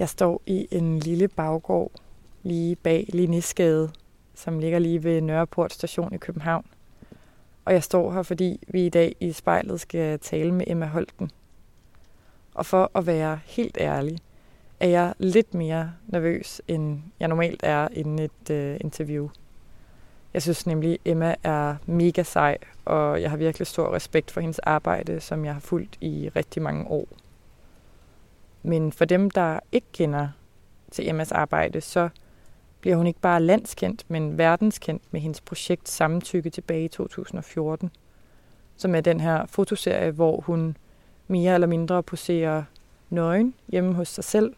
Jeg står i en lille baggård lige bag Linnesgade, som ligger lige ved Nørreport station i København. Og jeg står her, fordi vi i dag i spejlet skal tale med Emma Holten. Og for at være helt ærlig, er jeg lidt mere nervøs, end jeg normalt er inden et øh, interview. Jeg synes nemlig, Emma er mega sej, og jeg har virkelig stor respekt for hendes arbejde, som jeg har fulgt i rigtig mange år. Men for dem, der ikke kender til Emmas arbejde, så bliver hun ikke bare landskendt, men verdenskendt med hendes projekt Samtykke tilbage i 2014, som er den her fotoserie, hvor hun mere eller mindre poserer nøgen hjemme hos sig selv,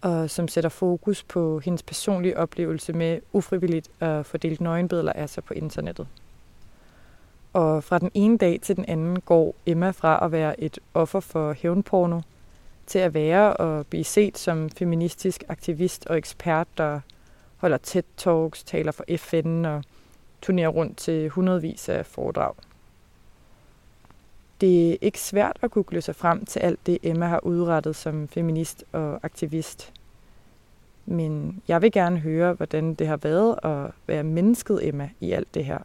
og som sætter fokus på hendes personlige oplevelse med ufrivilligt at få delt nøgenbilleder af sig på internettet. Og fra den ene dag til den anden går Emma fra at være et offer for hævnporno til at være og blive set som feministisk aktivist og ekspert, der holder TED-talks, taler for FN og turnerer rundt til hundredvis af foredrag. Det er ikke svært at google sig frem til alt det, Emma har udrettet som feminist og aktivist. Men jeg vil gerne høre, hvordan det har været at være mennesket Emma i alt det her.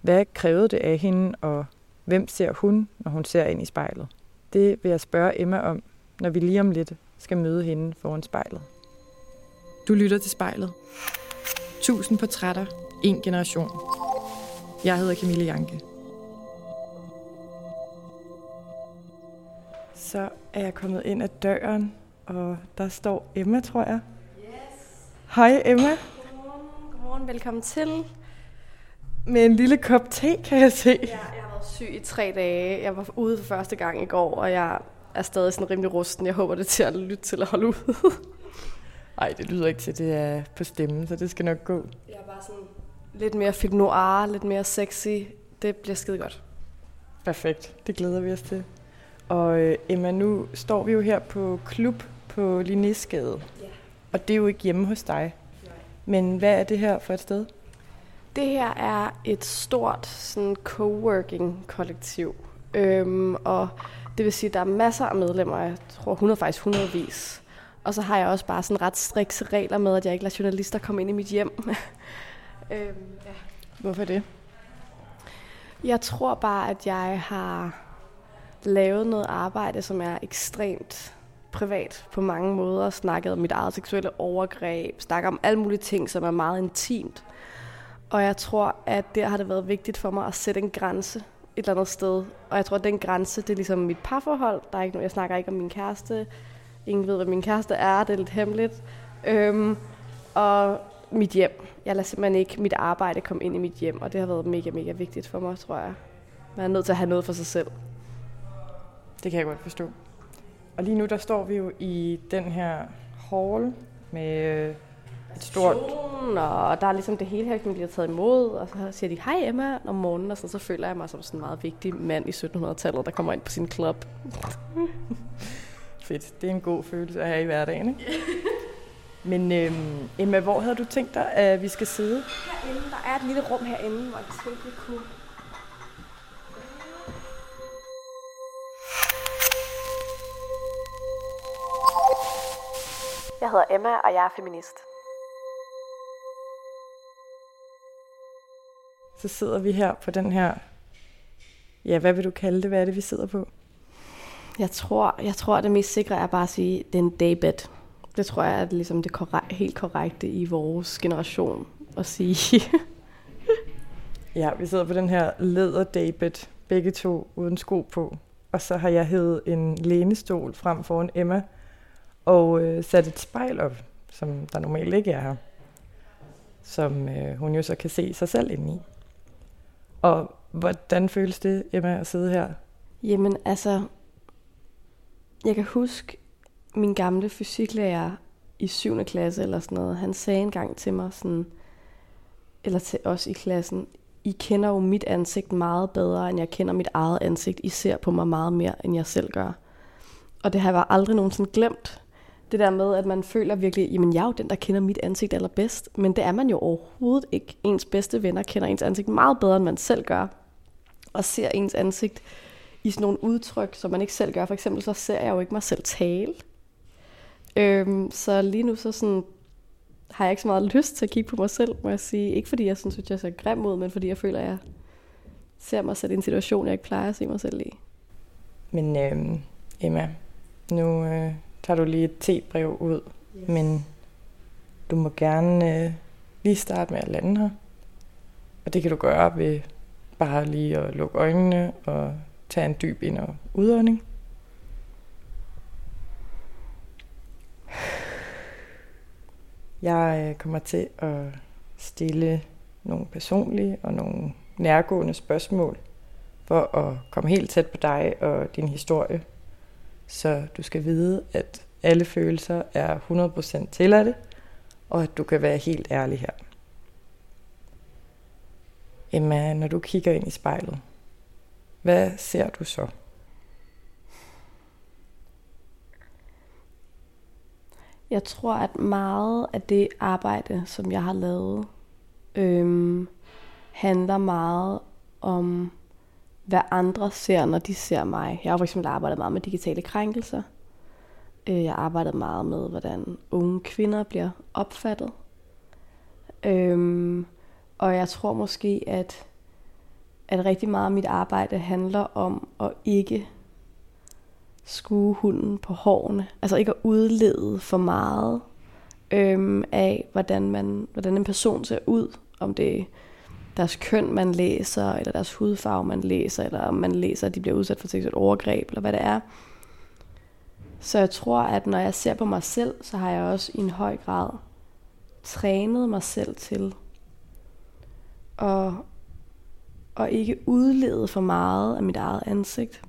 Hvad krævede det af hende, og hvem ser hun, når hun ser ind i spejlet? Det vil jeg spørge Emma om, når vi lige om lidt skal møde hende foran spejlet. Du lytter til spejlet. Tusind portrætter, en generation. Jeg hedder Camille Janke. Så er jeg kommet ind ad døren, og der står Emma, tror jeg. Yes. Hej Emma. Godmorgen. Godmorgen, velkommen til. Med en lille kop te, kan jeg se. Ja, syg i tre dage. Jeg var ude for første gang i går, og jeg er stadig sådan rimelig rusten. Jeg håber, det er til at lytte til at holde ud. Nej, det lyder ikke til, det er på stemmen, så det skal nok gå. Jeg er bare sådan lidt mere film noir, lidt mere sexy. Det bliver skide godt. Perfekt, det glæder vi os til. Og øh, Emma, nu står vi jo her på klub på Linnésgade. Ja. Og det er jo ikke hjemme hos dig. Nej. Men hvad er det her for et sted? Det her er et stort sådan coworking kollektiv. Øhm, og det vil sige, at der er masser af medlemmer. Jeg tror 100, faktisk hundredvis. Og så har jeg også bare sådan ret strikse regler med, at jeg ikke lader journalister komme ind i mit hjem. øhm, ja. Hvorfor det? Jeg tror bare, at jeg har lavet noget arbejde, som er ekstremt privat på mange måder. Snakket om mit eget seksuelle overgreb, snakket om alle mulige ting, som er meget intimt. Og jeg tror, at der har det været vigtigt for mig at sætte en grænse et eller andet sted. Og jeg tror, at den grænse, det er ligesom mit parforhold. Der er ikke noget, jeg snakker ikke om min kæreste. Ingen ved, hvad min kæreste er. Det er lidt hemmeligt. Øhm, og mit hjem. Jeg lader simpelthen ikke mit arbejde komme ind i mit hjem, og det har været mega, mega vigtigt for mig, tror jeg. Man er nødt til at have noget for sig selv. Det kan jeg godt forstå. Og lige nu, der står vi jo i den her hall med øh, et stort... Og der er ligesom det hele her, man bliver taget imod, og så siger de, hej Emma, om morgenen, og så, så føler jeg mig som sådan en meget vigtig mand i 1700-tallet, der kommer ind på sin klub. Fedt. Det er en god følelse at have i hverdagen, ikke? Men øhm, Emma, hvor havde du tænkt dig, at vi skal sidde? Herinde, der er et lille rum herinde, hvor jeg tænkte, vi kunne Jeg hedder Emma, og jeg er feminist. Så sidder vi her på den her... Ja, hvad vil du kalde det? Hvad er det, vi sidder på? Jeg tror, jeg tror at det mest sikre er bare at sige, at det er en daybed. Det tror jeg er ligesom det korrekt, helt korrekte i vores generation at sige. Ja, vi sidder på den her læder daybed, begge to uden sko på. Og så har jeg hævet en lænestol frem foran Emma og øh, sat et spejl op, som der normalt ikke er her. Som øh, hun jo så kan se sig selv ind i. Og hvordan føles det, Emma, at sidde her? Jamen altså, jeg kan huske min gamle fysiklærer i 7. klasse eller sådan noget. Han sagde engang til mig sådan, eller til os i klassen, I kender jo mit ansigt meget bedre, end jeg kender mit eget ansigt. I ser på mig meget mere, end jeg selv gør. Og det har jeg aldrig nogensinde glemt. Det der med, at man føler virkelig, jamen jeg er jo den, der kender mit ansigt allerbedst. Men det er man jo overhovedet ikke. Ens bedste venner kender ens ansigt meget bedre, end man selv gør. Og ser ens ansigt i sådan nogle udtryk, som man ikke selv gør. For eksempel så ser jeg jo ikke mig selv tale. Øhm, så lige nu så sådan, har jeg ikke så meget lyst til at kigge på mig selv, må jeg sige. Ikke fordi jeg synes, at jeg ser grim ud, men fordi jeg føler, at jeg ser mig selv i en situation, jeg ikke plejer at se mig selv i. Men øhm, Emma, nu øh, tager du lige et tebrev ud, yes. men du må gerne øh, lige starte med at lande her. Og det kan du gøre ved bare lige at lukke øjnene og tage en dyb ind- og udånding. Jeg øh, kommer til at stille nogle personlige og nogle nærgående spørgsmål for at komme helt tæt på dig og din historie. Så du skal vide, at alle følelser er 100% tilladte, og at du kan være helt ærlig her. Emma, når du kigger ind i spejlet, hvad ser du så? Jeg tror, at meget af det arbejde, som jeg har lavet, øhm, handler meget om, hvad andre ser, når de ser mig. Jeg har for eksempel arbejdet meget med digitale krænkelser. Øh, jeg har arbejdet meget med, hvordan unge kvinder bliver opfattet. Øhm, og jeg tror måske, at, at rigtig meget af mit arbejde handler om at ikke skue hunden på hårene. Altså ikke at udlede for meget øhm, af, hvordan, man, hvordan en person ser ud. Om det er deres køn, man læser, eller deres hudfarve, man læser, eller om man læser, at de bliver udsat for seksuelt overgreb, eller hvad det er. Så jeg tror, at når jeg ser på mig selv, så har jeg også i en høj grad trænet mig selv til at, at ikke udlede for meget af mit eget ansigt.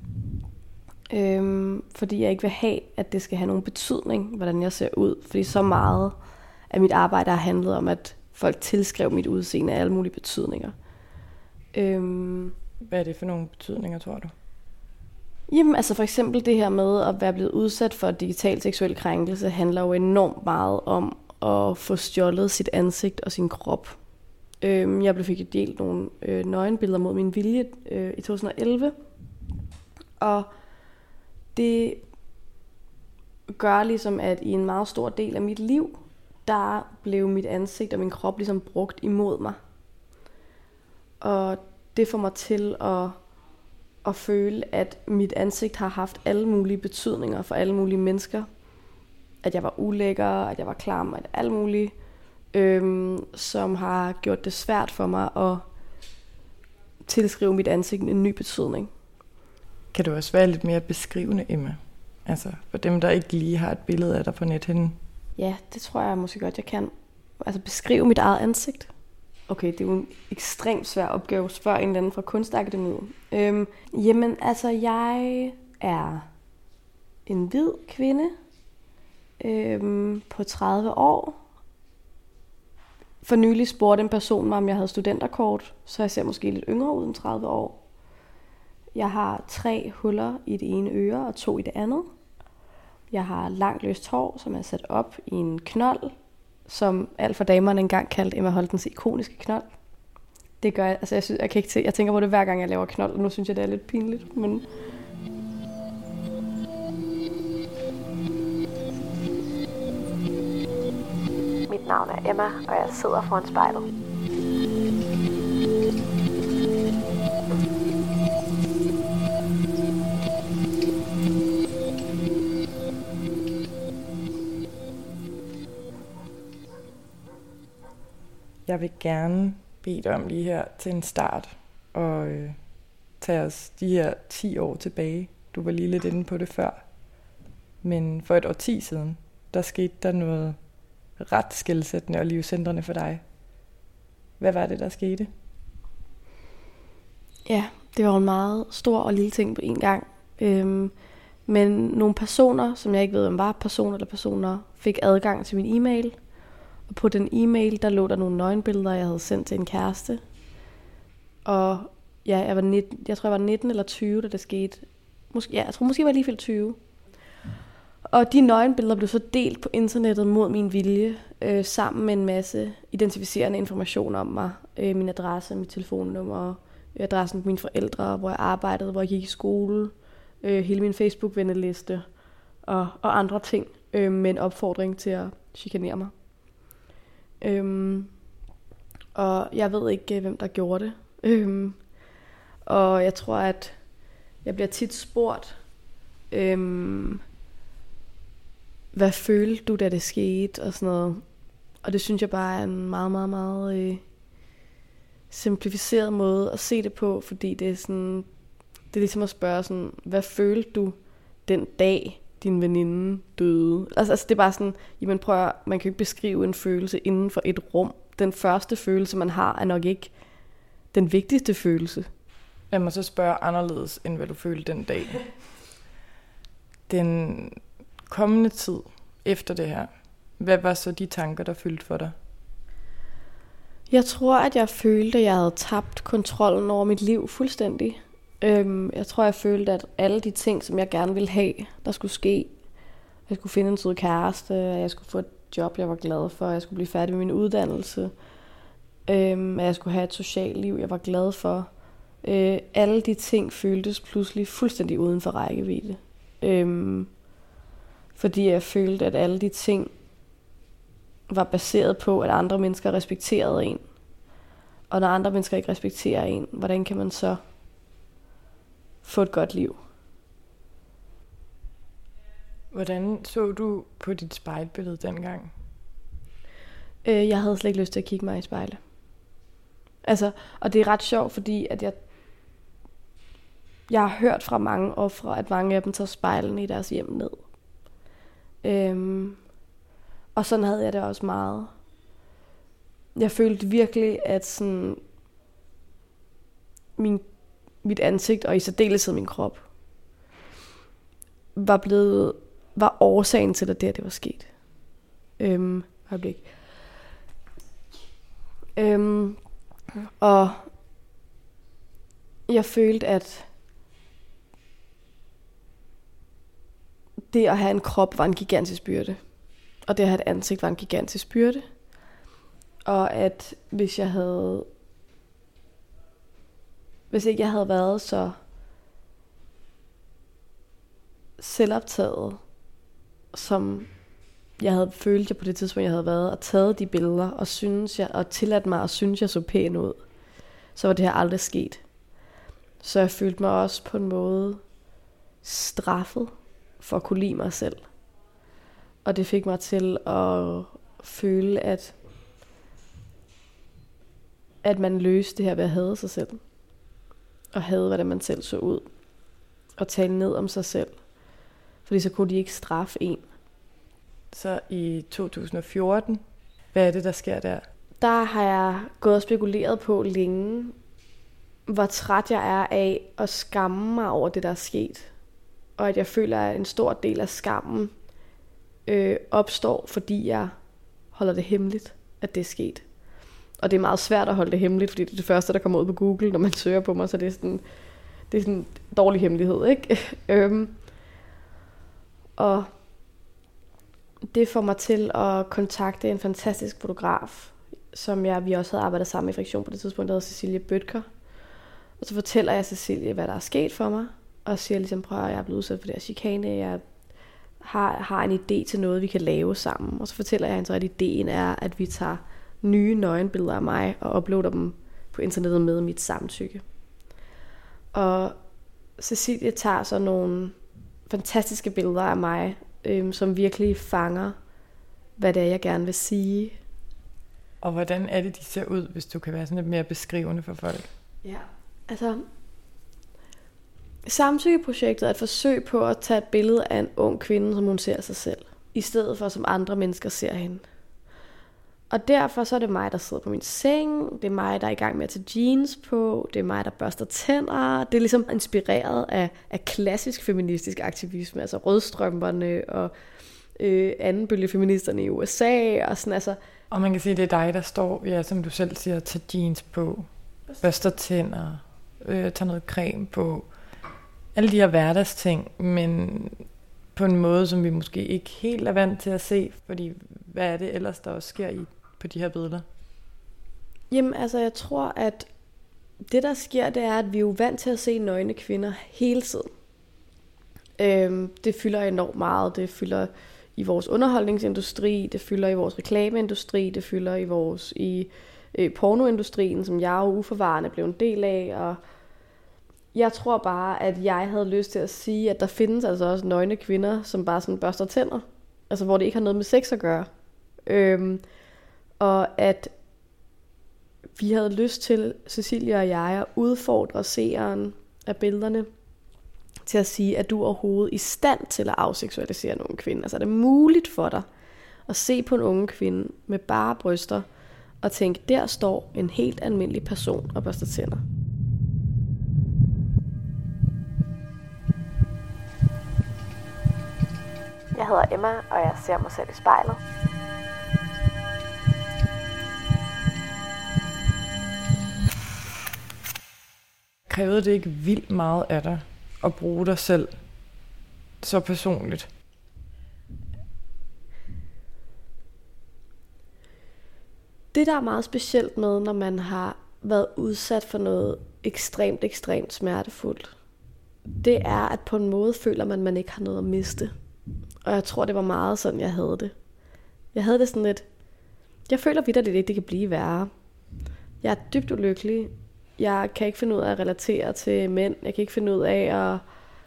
Øhm, fordi jeg ikke vil have, at det skal have nogen betydning, hvordan jeg ser ud. Fordi så meget af mit arbejde har handlet om, at folk tilskrev mit udseende af alle mulige betydninger. Øhm, Hvad er det for nogle betydninger, tror du? Jamen, altså for eksempel det her med at være blevet udsat for digital seksuel krænkelse, handler jo enormt meget om at få stjålet sit ansigt og sin krop. Øhm, jeg blev fik delt nogle øh, nøgenbilleder mod min vilje øh, i 2011. Og det gør ligesom, at i en meget stor del af mit liv, der blev mit ansigt og min krop ligesom brugt imod mig. Og det får mig til at, at føle, at mit ansigt har haft alle mulige betydninger for alle mulige mennesker. At jeg var ulækker, at jeg var klam, at alt muligt, øhm, som har gjort det svært for mig at tilskrive mit ansigt en ny betydning. Kan du også være lidt mere beskrivende, Emma? Altså for dem, der ikke lige har et billede af dig på nethinden. Ja, det tror jeg måske godt, jeg kan. Altså beskrive mit eget ansigt. Okay, det er jo en ekstremt svær opgave. Spørg en eller anden fra Kunstakademiet. Øhm, jamen, altså, jeg er en hvid kvinde øhm, på 30 år. For nylig spurgte en person mig, om jeg havde studenterkort, så jeg ser måske lidt yngre ud end 30 år. Jeg har tre huller i det ene øre og to i det andet. Jeg har langt løst hår, som er sat op i en knold, som alt for damerne engang kaldte Emma Holtens ikoniske knold. Det gør jeg, altså jeg, synes, jeg kan ikke se, jeg tænker på det hver gang jeg laver knold, og nu synes jeg, det er lidt pinligt, men... Mit navn er Emma, og jeg sidder foran spejlet. Jeg vil gerne bede dig om lige her til en start og øh, tage os de her 10 år tilbage. Du var lige lidt inde på det før. Men for et år 10 siden, der skete der noget ret skældsættende og livscentrende for dig. Hvad var det, der skete? Ja, det var en meget stor og lille ting på en gang. Øhm, men nogle personer, som jeg ikke ved, om var personer eller personer, fik adgang til min e-mail – og på den e-mail, der lå der nogle nøgenbilleder, jeg havde sendt til en kæreste. Og ja, jeg, var 19, jeg tror, jeg var 19 eller 20, da det skete. Måske, ja, jeg tror måske, jeg var lige 20. Og de nøgenbilleder blev så delt på internettet mod min vilje, øh, sammen med en masse identificerende information om mig. Øh, min adresse, mit telefonnummer, øh, adressen på mine forældre, hvor jeg arbejdede, hvor jeg gik i skole, øh, hele min Facebook-venneliste og, og andre ting. øh, med en opfordring til at chikanere mig. Øhm, og jeg ved ikke, øh, hvem der gjorde det. Øhm, og jeg tror, at jeg bliver tit spurgt, øhm, hvad følte du, da det skete, og sådan noget. Og det synes jeg bare er en meget, meget, meget øh, simplificeret måde at se det på, fordi det er sådan, det er ligesom at spørge sådan, hvad følte du den dag, din veninde døde? Altså, altså det er bare sådan, jamen prøv at, man kan ikke beskrive en følelse inden for et rum. Den første følelse, man har, er nok ikke den vigtigste følelse. Lad mig så spørge anderledes, end hvad du følte den dag. Den kommende tid efter det her, hvad var så de tanker, der fyldte for dig? Jeg tror, at jeg følte, at jeg havde tabt kontrollen over mit liv fuldstændig. Øhm, jeg tror, jeg følte, at alle de ting, som jeg gerne ville have, der skulle ske, jeg skulle finde en sød kæreste, at jeg skulle få et job, jeg var glad for, at jeg skulle blive færdig med min uddannelse, øhm, at jeg skulle have et socialt liv, jeg var glad for. Øh, alle de ting føltes pludselig fuldstændig uden for rækkevidde. Øhm, fordi jeg følte, at alle de ting var baseret på, at andre mennesker respekterede en. Og når andre mennesker ikke respekterer en, hvordan kan man så få et godt liv? Hvordan så du på dit spejlbillede dengang? Øh, jeg havde slet ikke lyst til at kigge mig i spejle. Altså, og det er ret sjovt, fordi at jeg, jeg har hørt fra mange ofre, at mange af dem tager spejlen i deres hjem ned. Øhm, og sådan havde jeg det også meget. Jeg følte virkelig, at sådan min, mit ansigt, og i særdeleshed min krop, var blevet, var årsagen til, at det, det var sket. Øhm, øjeblik. Øhm, og jeg følte, at det at have en krop var en gigantisk byrde. Og det at have et ansigt var en gigantisk byrde. Og at hvis jeg havde... Hvis ikke jeg havde været så selvoptaget, som jeg havde følt jeg på det tidspunkt, jeg havde været, og taget de billeder, og, synes jeg, og tilladt mig at synes, jeg så pæn ud, så var det her aldrig sket. Så jeg følte mig også på en måde straffet for at kunne lide mig selv. Og det fik mig til at føle, at, at man løste det her ved at hade sig selv. Og havde, hvordan man selv så ud. Og tale ned om sig selv. Fordi så kunne de ikke straffe en. Så i 2014, hvad er det, der sker der? Der har jeg gået og spekuleret på længe, hvor træt jeg er af at skamme mig over det, der er sket. Og at jeg føler, at en stor del af skammen øh, opstår, fordi jeg holder det hemmeligt, at det er sket. Og det er meget svært at holde det hemmeligt, fordi det er det første, der kommer ud på Google, når man søger på mig, så det er sådan, det er sådan en dårlig hemmelighed, ikke? øhm, og det får mig til at kontakte en fantastisk fotograf, som jeg, vi også havde arbejdet sammen i Friktion på det tidspunkt, der hedder Cecilie Bøtker. Og så fortæller jeg Cecilie, hvad der er sket for mig, og siger ligesom, prøv at jeg er blevet udsat for det her chikane, jeg har, har en idé til noget, vi kan lave sammen. Og så fortæller jeg hende så, at ideen er, at vi tager nye nøgenbilleder af mig og uploader dem på internettet med mit samtykke. Og Cecilie tager så nogle fantastiske billeder af mig, øhm, som virkelig fanger, hvad det er, jeg gerne vil sige. Og hvordan er det, de ser ud, hvis du kan være sådan lidt mere beskrivende for folk? Ja, altså Samtykkeprojektet er et forsøg på at tage et billede af en ung kvinde, som hun ser sig selv, i stedet for som andre mennesker ser hende. Og derfor så er det mig, der sidder på min seng, det er mig, der er i gang med at tage jeans på, det er mig, der børster tænder. Det er ligesom inspireret af, af klassisk feministisk aktivisme, altså rødstrømperne og øh, anden bølge feministerne i USA. Og, sådan, altså. og man kan sige, det er dig, der står, ja, som du selv siger, tage jeans på, børster tænder, øh, tage noget creme på, alle de her hverdagsting, men på en måde, som vi måske ikke helt er vant til at se, fordi hvad er det ellers, der også sker i, på de her billeder? Jamen altså, jeg tror, at det der sker, det er, at vi er jo vant til at se nøgne kvinder hele tiden. Øhm, det fylder enormt meget. Det fylder i vores underholdningsindustri, det fylder i vores reklameindustri, det fylder i vores i øh, pornoindustrien, som jeg jo uforvarende blev en del af, og jeg tror bare, at jeg havde lyst til at sige, at der findes altså også nøgne kvinder, som bare sådan børster tænder. Altså hvor det ikke har noget med sex at gøre. Øhm, og at vi havde lyst til, Cecilia og jeg, at udfordre seeren af billederne til at sige, at du er overhovedet i stand til at afseksualisere nogle kvinder. Altså er det muligt for dig at se på en unge kvinde med bare bryster og tænke, der står en helt almindelig person og børster tænder. Jeg hedder Emma, og jeg ser mig selv i spejlet. Krævede det ikke vildt meget af dig at bruge dig selv så personligt? Det, der er meget specielt med, når man har været udsat for noget ekstremt, ekstremt smertefuldt, det er, at på en måde føler man, at man ikke har noget at miste. Og jeg tror, det var meget sådan, jeg havde det. Jeg havde det sådan lidt, jeg føler vidt, at det ikke kan blive værre. Jeg er dybt ulykkelig. Jeg kan ikke finde ud af at relatere til mænd. Jeg kan ikke finde ud af at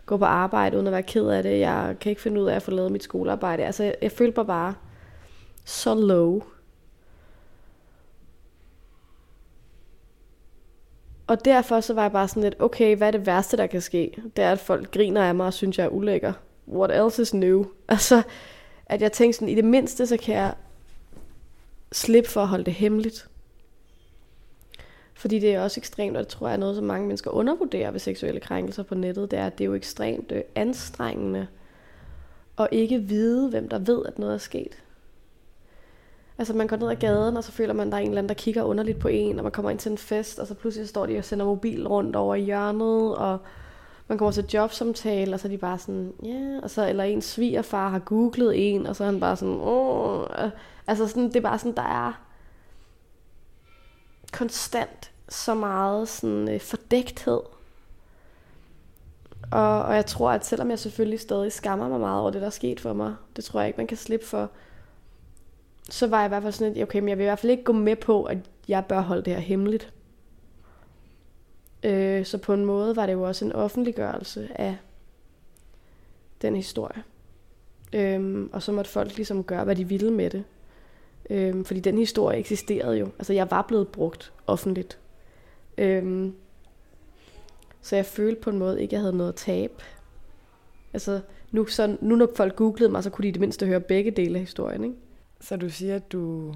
gå på arbejde uden at være ked af det. Jeg kan ikke finde ud af at få lavet mit skolearbejde. Altså, jeg, jeg følte mig bare så low. Og derfor så var jeg bare sådan lidt, okay, hvad er det værste, der kan ske? Det er, at folk griner af mig og synes, jeg er ulækker what else is new? Altså, at jeg tænkte sådan, i det mindste, så kan jeg slippe for at holde det hemmeligt. Fordi det er også ekstremt, og det tror jeg er noget, som mange mennesker undervurderer ved seksuelle krænkelser på nettet, det er, at det er jo ekstremt øh, anstrengende at ikke vide, hvem der ved, at noget er sket. Altså man går ned ad gaden, og så føler man, at der er en eller anden, der kigger underligt på en, og man kommer ind til en fest, og så pludselig står de og sender mobil rundt over hjørnet, og man kommer til jobsamtale, og så er de bare sådan, ja, yeah. og så, eller en svigerfar har googlet en, og så er han bare sådan, åh, altså sådan, det er bare sådan, der er konstant så meget sådan øh, fordægthed. Og, og jeg tror, at selvom jeg selvfølgelig stadig skammer mig meget over det, der er sket for mig, det tror jeg ikke, man kan slippe for, så var jeg i hvert fald sådan, at okay, men jeg vil i hvert fald ikke gå med på, at jeg bør holde det her hemmeligt. Øh, så på en måde var det jo også en offentliggørelse af den historie. Øhm, og så måtte folk ligesom gøre, hvad de ville med det. Øhm, fordi den historie eksisterede jo. Altså jeg var blevet brugt offentligt. Øhm, så jeg følte på en måde ikke, at jeg havde noget at tabe. Altså nu, så, nu når folk googlede mig, så kunne de i det mindste høre begge dele af historien. Ikke? Så du siger, at du,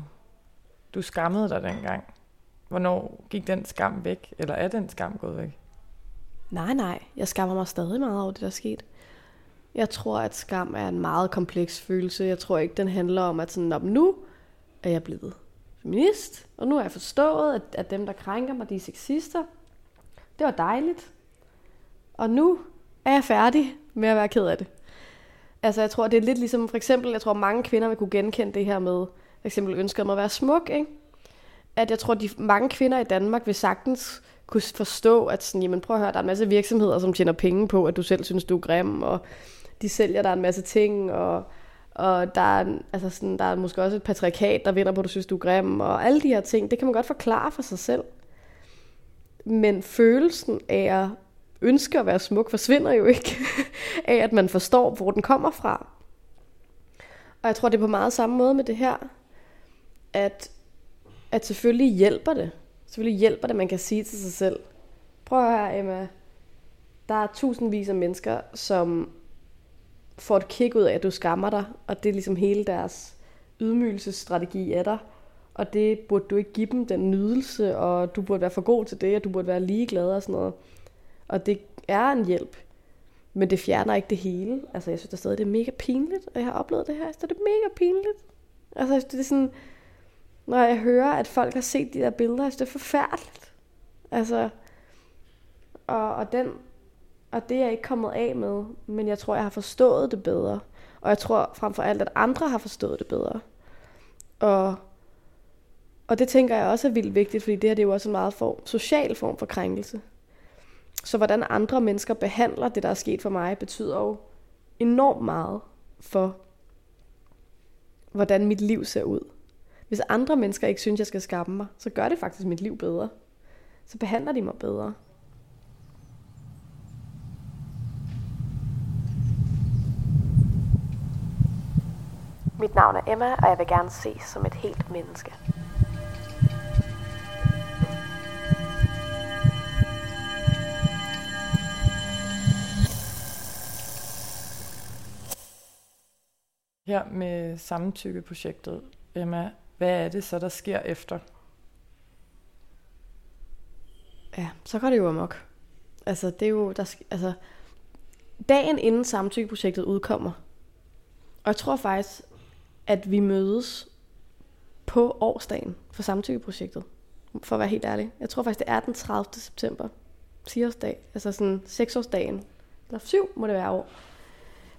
du skammede dig dengang? Hvornår gik den skam væk? Eller er den skam gået væk? Nej, nej. Jeg skammer mig stadig meget over det, der er sket. Jeg tror, at skam er en meget kompleks følelse. Jeg tror ikke, den handler om, at sådan, nu er jeg blevet feminist, og nu har jeg forstået, at, at dem, der krænker mig, de er sexister. Det var dejligt. Og nu er jeg færdig med at være ked af det. Altså, jeg tror, det er lidt ligesom, for eksempel, jeg tror, mange kvinder vil kunne genkende det her med, for eksempel ønsket om at være smuk, ikke? at jeg tror, de mange kvinder i Danmark vil sagtens kunne forstå, at sådan, jamen prøv at høre, der er en masse virksomheder, som tjener penge på, at du selv synes, du er grim, og de sælger der en masse ting, og, og der, er, altså sådan, der er måske også et patriarkat, der vinder på, at du synes, du er grim, og alle de her ting, det kan man godt forklare for sig selv. Men følelsen af at ønske at være smuk forsvinder jo ikke af, at man forstår, hvor den kommer fra. Og jeg tror, det er på meget samme måde med det her, at at selvfølgelig hjælper det. Selvfølgelig hjælper det, man kan sige til sig selv. Prøv at høre, Emma. Der er tusindvis af mennesker, som får et kick ud af, at du skammer dig, og det er ligesom hele deres ydmygelsesstrategi af dig. Og det burde du ikke give dem, den nydelse, og du burde være for god til det, og du burde være ligeglad og sådan noget. Og det er en hjælp, men det fjerner ikke det hele. Altså, jeg synes der stadig, det er mega pinligt, og jeg har oplevet det her. Så det er mega pinligt. Altså, det er sådan, når jeg hører, at folk har set de der billeder, så det er forfærdeligt. Altså, og, og, den, og det er jeg ikke kommet af med, men jeg tror, jeg har forstået det bedre. Og jeg tror frem for alt, at andre har forstået det bedre. Og, og det tænker jeg også er vildt vigtigt, fordi det her det er jo også en meget form, social form for krænkelse. Så hvordan andre mennesker behandler det, der er sket for mig, betyder jo enormt meget for, hvordan mit liv ser ud. Hvis andre mennesker ikke synes, jeg skal skamme mig, så gør det faktisk mit liv bedre. Så behandler de mig bedre. Mit navn er Emma, og jeg vil gerne ses som et helt menneske. Her med samtykkeprojektet, Emma, hvad er det så, der sker efter? Ja, så går det jo amok. Altså, det er jo, der, altså, dagen inden samtykkeprojektet udkommer, og jeg tror faktisk, at vi mødes på årsdagen for samtykkeprojektet, for at være helt ærlig. Jeg tror faktisk, det er den 30. september, 10-årsdag, altså sådan 6-årsdagen, eller 7 må det være år.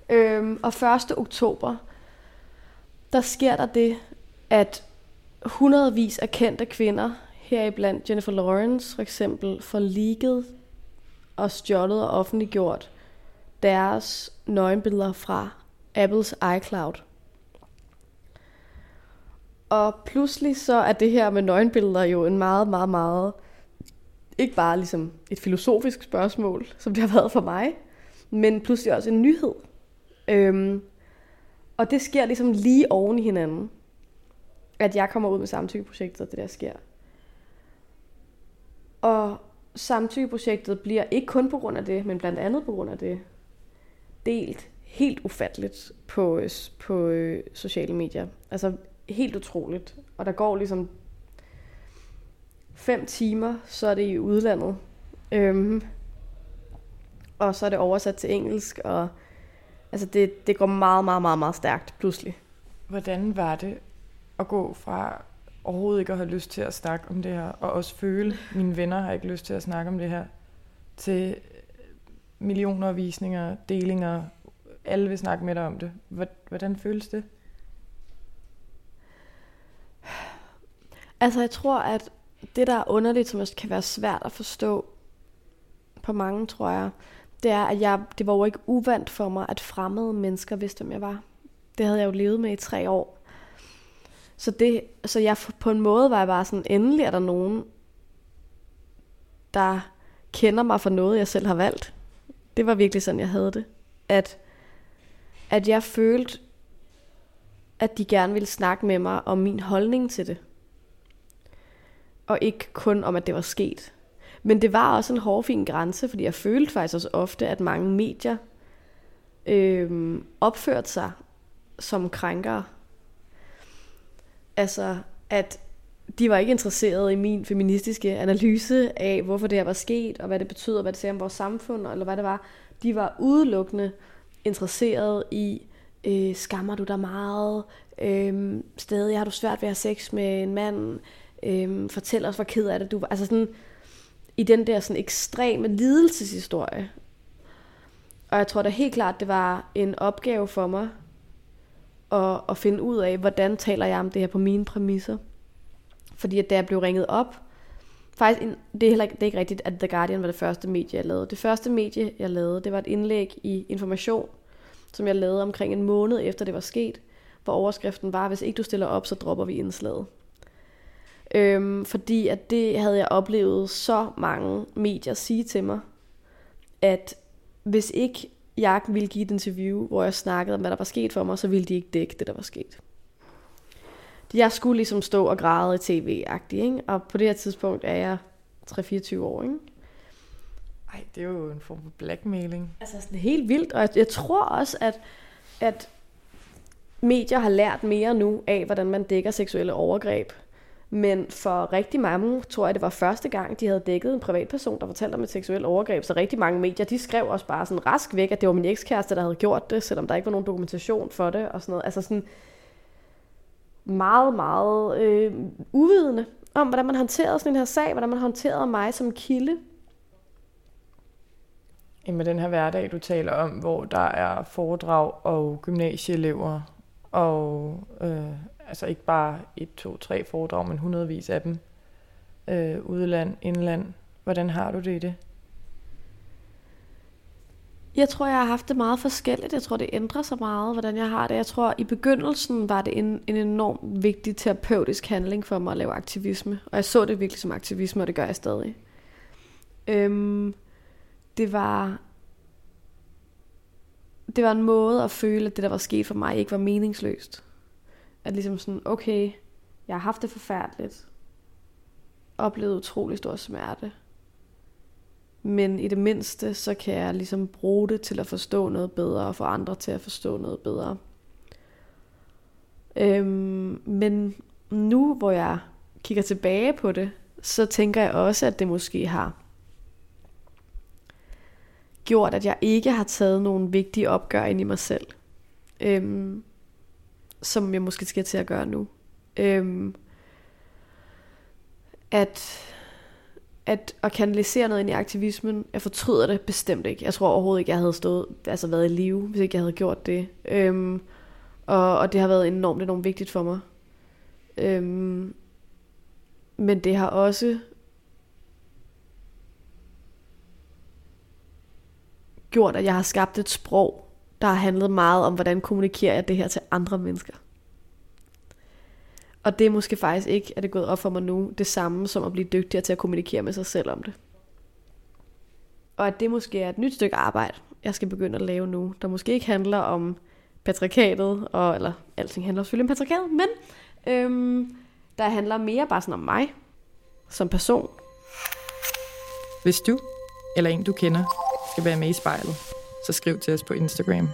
Øhm, og 1. oktober, der sker der det, at hundredvis af kendte kvinder, heriblandt Jennifer Lawrence for eksempel, får ligget og stjålet og offentliggjort deres nøgenbilleder fra Apples iCloud. Og pludselig så er det her med nøgenbilleder jo en meget, meget, meget, ikke bare ligesom et filosofisk spørgsmål, som det har været for mig, men pludselig også en nyhed. Øhm, og det sker ligesom lige oven i hinanden. At jeg kommer ud med samtykkeprojektet, og det der sker. Og samtykkeprojektet bliver ikke kun på grund af det, men blandt andet på grund af det, delt helt ufatteligt på, øh, på øh, sociale medier. Altså helt utroligt. Og der går ligesom fem timer, så er det i udlandet. Øhm, og så er det oversat til engelsk, og altså det, det går meget, meget, meget, meget stærkt pludselig. Hvordan var det at gå fra overhovedet ikke at have lyst til at snakke om det her, og også føle, at mine venner har ikke lyst til at snakke om det her, til millioner af visninger, delinger, alle vil snakke med dig om det. Hvordan føles det? Altså jeg tror, at det der er underligt, som også kan være svært at forstå på mange, tror jeg, det er, at jeg, det var jo ikke uvandt for mig, at fremmede mennesker vidste, hvem jeg var. Det havde jeg jo levet med i tre år. Så, det, så jeg på en måde var jeg bare sådan, endelig er der nogen, der kender mig for noget, jeg selv har valgt. Det var virkelig sådan, jeg havde det. At, at jeg følte, at de gerne ville snakke med mig om min holdning til det. Og ikke kun om, at det var sket. Men det var også en hårfin grænse, fordi jeg følte faktisk også ofte, at mange medier øh, opførte sig som krænkere. Altså, at de var ikke interesserede i min feministiske analyse af, hvorfor det her var sket, og hvad det betyder, hvad det sagde om vores samfund, eller hvad det var. De var udelukkende interesseret i, øh, skammer du dig meget, øh, stadig har du svært ved at have sex med en mand, Øhm, fortæl os, hvor ked af det du var. Altså sådan, i den der sådan ekstreme lidelseshistorie. Og jeg tror da helt klart, det var en opgave for mig at, at finde ud af, hvordan taler jeg om det her på mine præmisser. Fordi at da jeg blev ringet op, faktisk, det er, heller ikke, det er ikke rigtigt, at The Guardian var det første medie, jeg lavede. Det første medie, jeg lavede, det var et indlæg i Information, som jeg lavede omkring en måned efter det var sket, hvor overskriften var, hvis ikke du stiller op, så dropper vi indslaget. Øhm, fordi at det havde jeg oplevet så mange medier sige til mig, at hvis ikke jeg ville give et interview, hvor jeg snakkede om, hvad der var sket for mig, så ville de ikke dække det, der var sket. Jeg skulle ligesom stå og græde i tv-agtigt, ikke? og på det her tidspunkt er jeg 3-24 år. Ikke? Ej, det er jo en form for blackmailing. Altså sådan helt vildt, og jeg, jeg tror også, at, at medier har lært mere nu af, hvordan man dækker seksuelle overgreb. Men for rigtig mange tror jeg, det var første gang, de havde dækket en privatperson, der fortalte om et seksuelt overgreb. Så rigtig mange medier, de skrev også bare sådan rask væk, at det var min ekskæreste, der havde gjort det, selvom der ikke var nogen dokumentation for det og sådan noget. Altså sådan meget, meget øh, uvidende om, hvordan man håndterede sådan en her sag, hvordan man håndterede mig som kilde. Med den her hverdag, du taler om, hvor der er foredrag og gymnasieelever og øh, altså ikke bare et, to, tre foredrag, men hundredvis af dem, øh, udland, indland. Hvordan har du det i det? Jeg tror, jeg har haft det meget forskelligt. Jeg tror, det ændrer sig meget, hvordan jeg har det. Jeg tror, i begyndelsen var det en, en enormt vigtig terapeutisk handling for mig at lave aktivisme. Og jeg så det virkelig som aktivisme, og det gør jeg stadig. Øhm, det var det var en måde at føle, at det, der var sket for mig, ikke var meningsløst. At ligesom sådan, okay, jeg har haft det forfærdeligt. Oplevet utrolig stor smerte. Men i det mindste, så kan jeg ligesom bruge det til at forstå noget bedre, og få andre til at forstå noget bedre. Øhm, men nu, hvor jeg kigger tilbage på det, så tænker jeg også, at det måske har gjort, at jeg ikke har taget nogle vigtige opgør ind i mig selv. Øhm, som jeg måske skal til at gøre nu. Øhm, at, at, at kanalisere noget ind i aktivismen, jeg fortryder det bestemt ikke. Jeg tror overhovedet ikke, jeg havde stået, altså været i live, hvis ikke jeg havde gjort det. Øhm, og, og det har været enormt, enormt vigtigt for mig. Øhm, men det har også gjort, at jeg har skabt et sprog, der har handlet meget om, hvordan kommunikerer jeg det her til andre mennesker. Og det er måske faktisk ikke, at det er gået op for mig nu, det samme som at blive dygtigere til at kommunikere med sig selv om det. Og at det måske er et nyt stykke arbejde, jeg skal begynde at lave nu, der måske ikke handler om patriarkatet, og, eller alting handler selvfølgelig om patriarkatet, men øhm, der handler mere bare sådan om mig, som person. Hvis du, eller en du kender, skal være med i spejlet, så skriv til os på Instagram.